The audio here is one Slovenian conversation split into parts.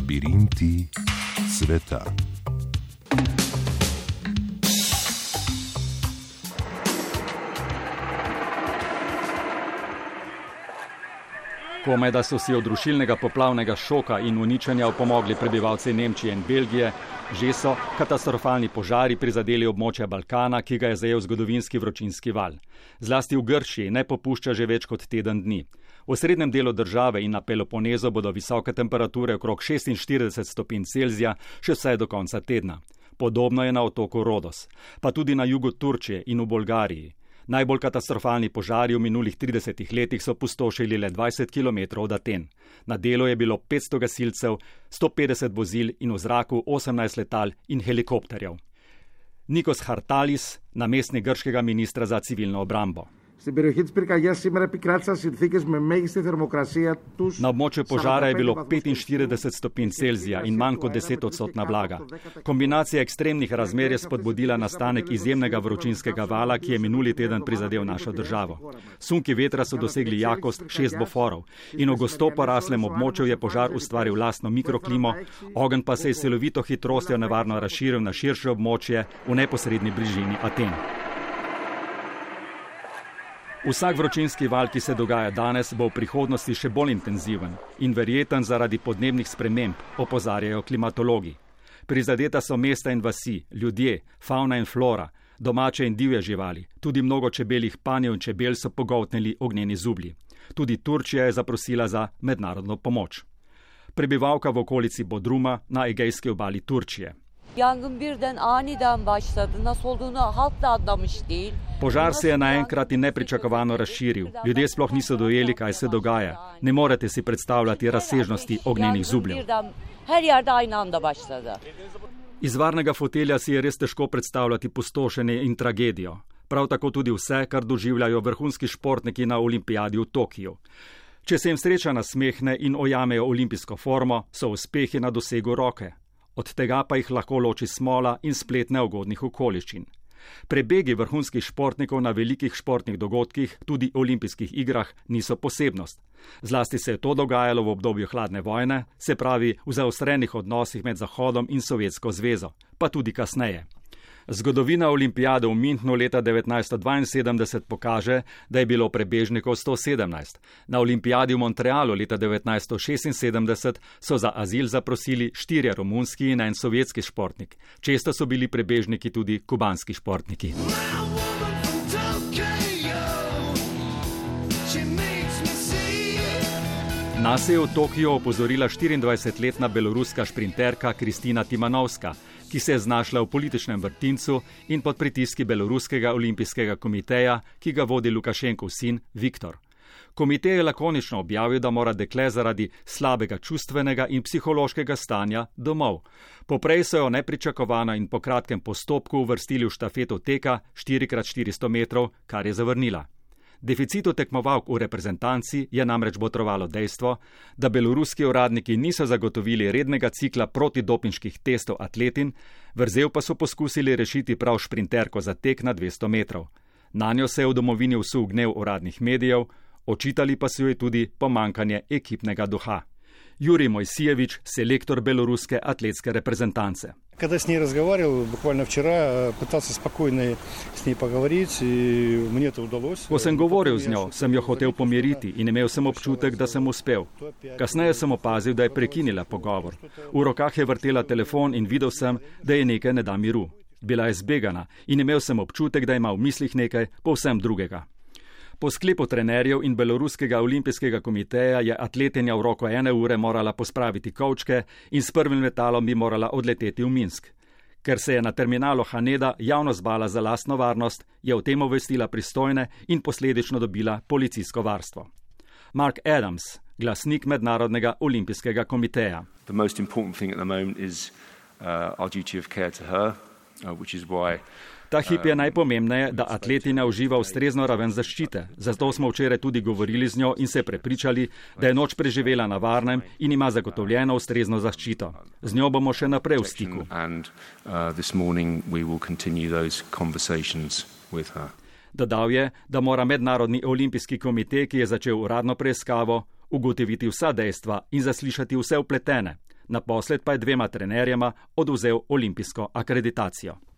Labirinti sveta. Komaj da so si od rušilnega poplavnega šoka in uničenja opomogli prebivalci Nemčije in Belgije, že so katastrofalni požari prizadeli območje Balkana, ki ga je zajel zgodovinski vročinski val. Zlasti v Gršiji ne popušča že več kot teden dni. V srednjem delu države in na Peloponezu bodo visoke temperature okrog 46 stopinj Celzija še vse do konca tedna. Podobno je na otoku Rodos, pa tudi na jugu Turčije in v Bolgariji. Najbolj katastrofalni požari v minulih 30 letih so pustošili le 20 km od Aten. Na delu je bilo 500 gasilcev, 150 vozil in v zraku 18 letal in helikopterjev. Nikos Hartalis, namestnik grškega ministra za civilno obrambo. Na območju požara je bilo 45 stopinj Celzija in manj kot 10 odstotna vlaga. Kombinacija ekstremnih razmer je spodbudila nastanek izjemnega vročinskega vala, ki je minuli teden prizadel našo državo. Sunki vetra so dosegli jakost 6 boforov in v gosto poraslem območju je požar ustvaril lastno mikroklimo, ogenj pa se je silovito hitrostjo nevarno razširil na širše območje v neposrednji bližini Aten. Vsak vročinski val, ki se dogaja danes, bo v prihodnosti še bolj intenziven in verjeten zaradi podnebnih sprememb, opozarjajo klimatologi. Prizadeta so mesta in vasi, ljudje, fauna in flora, domače in divje živali, tudi mnogo čebeljih panjev in čebel so pogoltnili ognjeni zublji. Tudi Turčija je zaprosila za mednarodno pomoč. Prebivalka v okolici Bodruma na Egejski obali Turčije. Yangın birden aniden başladı. Nasıl olduğunu halk da anlamış değil. Požar se je naenkrat in nepričakovano razširil. Ljudje sploh niso dojeli, kaj se dogaja. Ne morete si predstavljati razsežnosti ognjenih zubljev. Iz varnega fotelja si je res težko predstavljati pustošenje in tragedijo. Prav tako tudi vse, kar doživljajo vrhunski športniki na olimpijadi v Tokiu. Če se jim sreča nasmehne in ojamejo olimpijsko formo, so uspehi na dosegu roke od tega pa jih lahko loči smola in splet neugodnih okoliščin. Prebegi vrhunskih športnikov na velikih športnih dogodkih, tudi olimpijskih igrah, niso posebnost. Zlasti se je to dogajalo v obdobju hladne vojne, se pravi v zaostrenih odnosih med Zahodom in Sovjetsko zvezo, pa tudi kasneje. Zgodovina olimpijade v Münchnu leta 1972 pokaže, da je bilo prebežnikov 117. Na olimpijadi v Montrealu leta 1976 so za azil zaprosili štirje romunski in en sovjetski športnik. Često so bili prebežniki tudi kubanski športniki. Nas je v Tokiu opozorila 24-letna beloruska šprinterka Kristina Timanovska ki se je znašla v političnem vrtincu in pod pritiski Beloruskega olimpijskega komiteja, ki ga vodi Lukašenkov sin Viktor. Komitej je lakonično objavil, da mora dekle zaradi slabega čustvenega in psihološkega stanja domov. Poprej so jo nepričakovano in po kratkem postopku uvrstili v štafeto teka 4x400 metrov, kar je zavrnila. Deficitu tekmovalk v reprezentanci je namreč botrovalo dejstvo, da beloruski uradniki niso zagotovili rednega cikla protidopinških testov atletin, vrzel pa so poskusili rešiti prav šprinterko za tek na 200 metrov. Na njo se je v domovini usul gnev uradnih medijev, očitali pa so jo tudi pomankanje ekipnega duha. Juri Mojsijevič, selektor beloruske atletske reprezentance. Когда с ней разговаривал, буквально вчера, пытался спокойно с ней поговорить, и мне это удалось. Ko sem govoril z njo, sem jo hotel pomiriti in imel sem občutek, da sem uspel. Kasneje sem opazil, da je prekinila pogovor. V rokah je vrtela telefon in videl sem, da je nekaj ne da miru. Bila je zbegana in imel sem občutek, da ima v mislih nekaj povsem drugega. Po sklepu trenerjev in Beloruskega olimpijskega komiteja je atletinja v roko ene ure morala pospraviti kavčke in s prvim letalom bi morala odleteti v Minsk. Ker se je na terminalu Haneda javno zbala za lastno varnost, je o tem obvestila pristojne in posledično dobila policijsko varstvo. Mark Adams, glasnik Mednarodnega olimpijskega komiteja. Ta hip je najpomembneje, da atletina uživa ustrezno raven zaščite. Zato smo včeraj tudi govorili z njo in se prepričali, da je noč preživela na varnem in ima zagotovljeno ustrezno zaščito. Z njo bomo še naprej v stiku. Dodal je, da mora Mednarodni olimpijski komitej, ki je začel uradno preiskavo, ugotoviti vsa dejstva in zaslišati vse upletene. naposled pa je dvema trenerjema oduzel olimpijsko akreditacijo.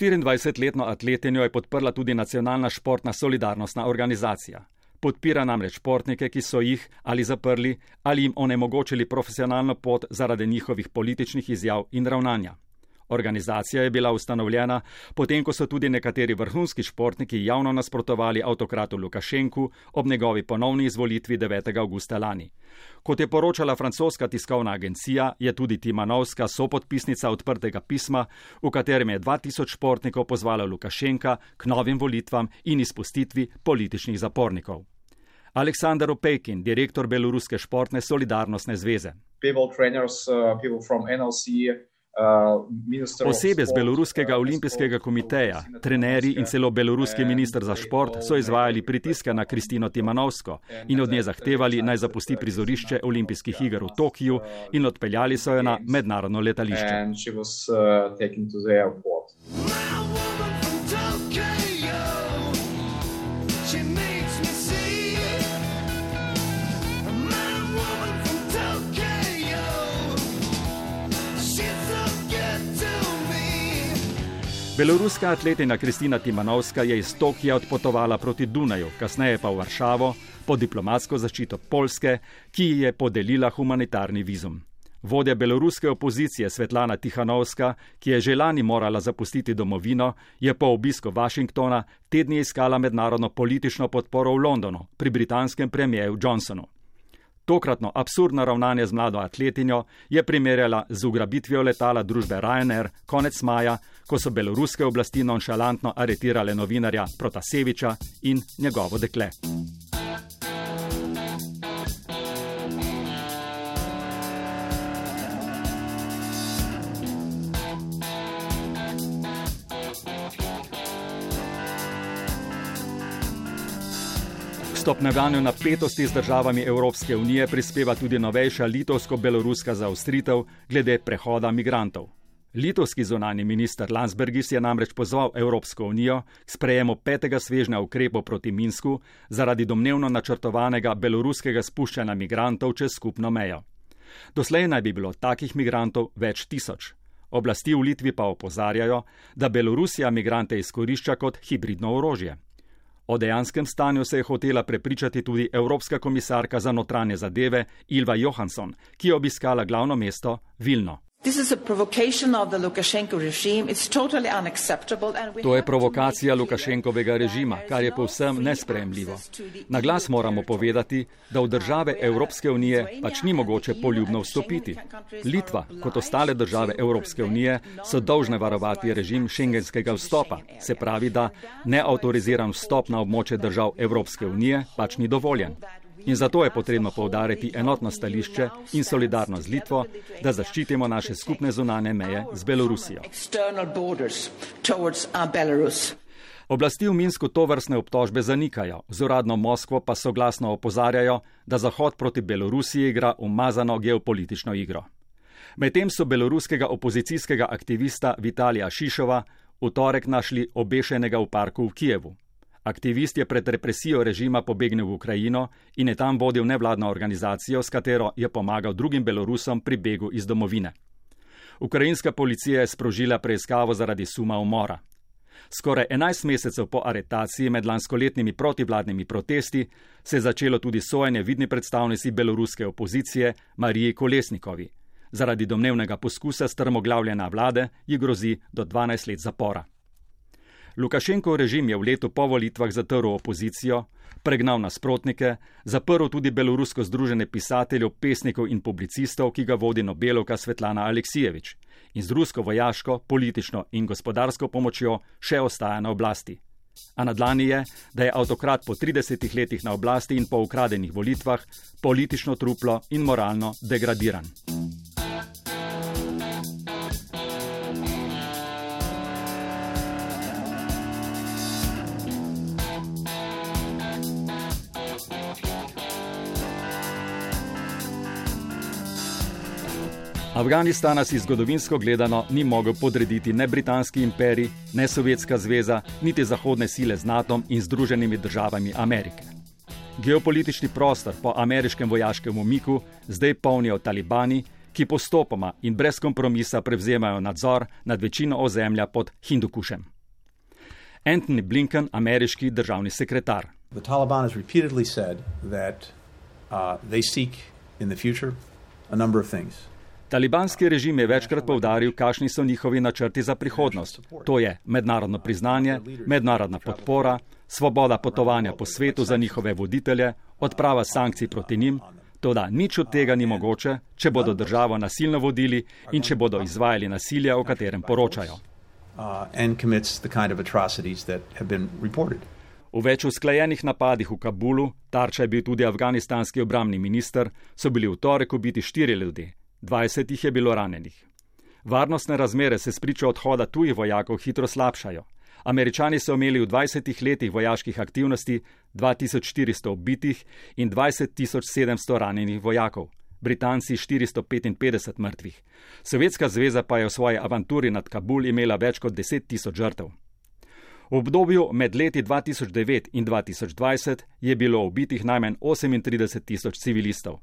24-letno atletinjo je podprla tudi Nacionalna športna solidarnostna organizacija. Podpira namreč športnike, ki so jih ali zaprli ali jim onemogočili profesionalno pot zaradi njihovih političnih izjav in ravnanja. Organizacija je bila ustanovljena potem, ko so tudi nekateri vrhunski športniki javno nasprotovali avtokratu Lukašenku ob njegovi ponovni izvolitvi 9. augusta lani. Kot je poročala francoska tiskovna agencija, je tudi Timanovska sopodpisnica odprtega pisma, v katerem je 2000 športnikov pozvala Lukašenka k novim volitvam in izpustitvi političnih zapornikov. Aleksandar Opejkin, direktor Beloruske športne solidarnostne zveze. People, trainers, uh, people Osebe z Beloruskega olimpijskega komiteja, trenerji in celo beloruski minister za šport so izvajali pritiske na Kristino Timanovsko in od nje zahtevali naj zapusti prizorišče olimpijskih iger v Tokiju in odpeljali so jo na mednarodno letališče. Beloruska atletina Kristina Timanovska je iz Tokija odpotovala proti Dunaju, kasneje pa v Varšavo po diplomatsko zaščito Polske, ki ji je podelila humanitarni vizum. Vodja beloruske opozicije Svetlana Tihanovska, ki je že lani morala zapustiti domovino, je po obisku Washingtona tedni iskala mednarodno politično podporo v Londonu pri britanskem premijeju Johnsonu. Tokratno absurdno ravnanje z mlado atletinjo je primerjala z ugrabitvijo letala družbe Ryanair konec maja, ko so beloruske oblasti nonšalantno aretirale novinarja Protaseviča in njegovo dekle. Stopnevanju napetosti z državami Evropske unije prispeva tudi novejša litovsko-beloruska zaostritev glede prehoda migrantov. Litovski zunani minister Landsbergis je namreč pozval Evropsko unijo k sprejemu petega svežnja ukrepov proti Minsku zaradi domnevno načrtovanega beloruskega spuščanja migrantov čez skupno mejo. Doslej naj bi bilo takih migrantov več tisoč. Oblasti v Litvi pa opozarjajo, da Belorusija migrante izkorišča kot hibridno orožje. O dejanskem stanju se je hotela prepričati tudi Evropska komisarka za notranje zadeve Ilva Johansson, ki je obiskala glavno mesto Vilno. To je provokacija Lukašenkovega režima, kar je povsem nespremljivo. Na glas moramo povedati, da v države Evropske unije pač ni mogoče poljubno vstopiti. Litva, kot ostale države Evropske unije, so dolžne varovati režim šengenskega vstopa, se pravi, da neautoriziran vstop na območje držav Evropske unije pač ni dovoljen. In zato je potrebno povdariti enotno stališče in solidarno z Litvo, da zaščitimo naše skupne zunane meje z Belorusijo. Oblasti v Minsku to vrstne obtožbe zanikajo, z uradno Moskvo pa soglasno opozarjajo, da Zahod proti Belorusiji igra umazano geopolitično igro. Medtem so beloruskega opozicijskega aktivista Vitalija Šišova v torek našli obešenega v parku v Kijevu. Aktivist je pred represijo režima pobegnil v Ukrajino in je tam vodil nevladno organizacijo, s katero je pomagal drugim Belorusom pri begu iz domovine. Ukrajinska policija je sprožila preiskavo zaradi suma umora. Skoraj 11 mesecev po aretaciji med lanskoletnimi protivladnimi protesti se je začelo tudi sojenje vidni predstavnici beloruske opozicije Mariji Kolesnikovi. Zaradi domnevnega poskusa strmoglavljena vlade ji grozi do 12 let zapora. Lukašenkov režim je v letu po volitvah zatrl opozicijo, pregnal nasprotnike, zaprl tudi belorusko združenje pisateljev, pesnikov in publicistov, ki ga vodi Nobelovka Svetlana Aleksijevič in z rusko vojaško, politično in gospodarsko pomočjo še ostaja na oblasti. A na dlani je, da je avtokrat po 30 letih na oblasti in po ukradenih volitvah politično truplo in moralno degradiran. Afganistana si zgodovinsko gledano ni mogel podrediti ne britanski imperij, ne Sovjetska zveza, niti zahodne sile z NATO in Združenimi državami Amerike. Geopolitični prostor po ameriškem vojaškem umiku zdaj polnijo talibani, ki postopoma in brez kompromisa prevzemajo nadzor nad večino ozemlja pod Hindukušem. Anthony Blinken, ameriški državni sekretar. The Taliban has repeatedly said that uh, they seek in the future a number of things. Talibanski režim je večkrat povdaril, kakšni so njihovi načrti za prihodnost. To je mednarodno priznanje, mednarodna podpora, svoboda potovanja po svetu za njihove voditelje, odprava sankcij proti njim. Toda nič od tega ni mogoče, če bodo državo nasilno vodili in če bodo izvajali nasilje, o katerem poročajo. V več usklajenih napadih v Kabulu, tarča je bil tudi afganistanski obramni minister, so bili v torek ubiti štiri ljudi. 20 jih je bilo ranjenih. Varnostne razmere se spričo odhoda tujih vojakov hitro slabšajo. Američani so imeli v 20 letih vojaških aktivnosti 2400 ubitih in 20700 ranjenih vojakov, Britanci 455 mrtvih. Sovjetska zveza pa je v svoji avanturi nad Kabul imela več kot 10 tisoč žrtev. V obdobju med leti 2009 in 2020 je bilo ubitih najmanj 38 tisoč civilistov.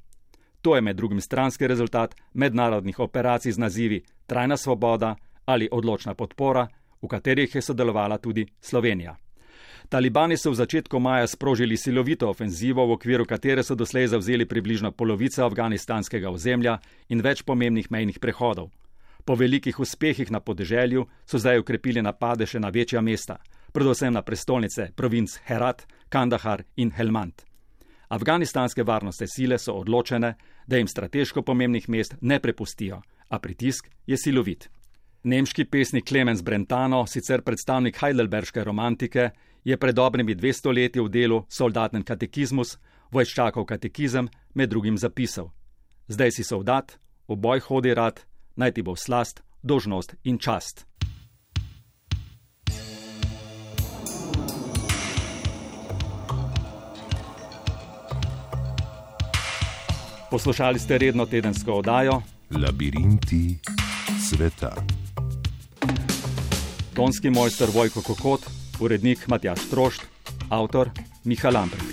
To je med drugim stranski rezultat mednarodnih operacij z nazivi Trajna svoboda ali Odločna podpora, v katerih je sodelovala tudi Slovenija. Talibani so v začetku maja sprožili silovito ofenzivo, v okviru katere so doslej zavzeli približno polovico afganistanskega ozemlja in več pomembnih mejnih prehodov. Po velikih uspehih na podeželju so zdaj ukrepili napade še na večja mesta, predvsem na prestolnice provinc Herat, Kandahar in Helmand. Afganistanske varnostne sile so odločene, da jim strateško pomembnih mest ne prepustijo, a pritisk je silovit. Nemški pesnik Clemens Brentano, sicer predstavnik Heidelberške romantike, je pred dobrimi 200 leti v delu Soldaten katekizmus, vojščakov katekizem, med drugim zapisal: Zdaj si soldat, v boj hodi rad, naj ti bo slast, dožnost in čast. Poslušali ste redno tedensko oddajo Labirinti sveta. Tonski mojster Vojko Kokot, urednik Matjaš Trošt, avtor Miha Lambrecht.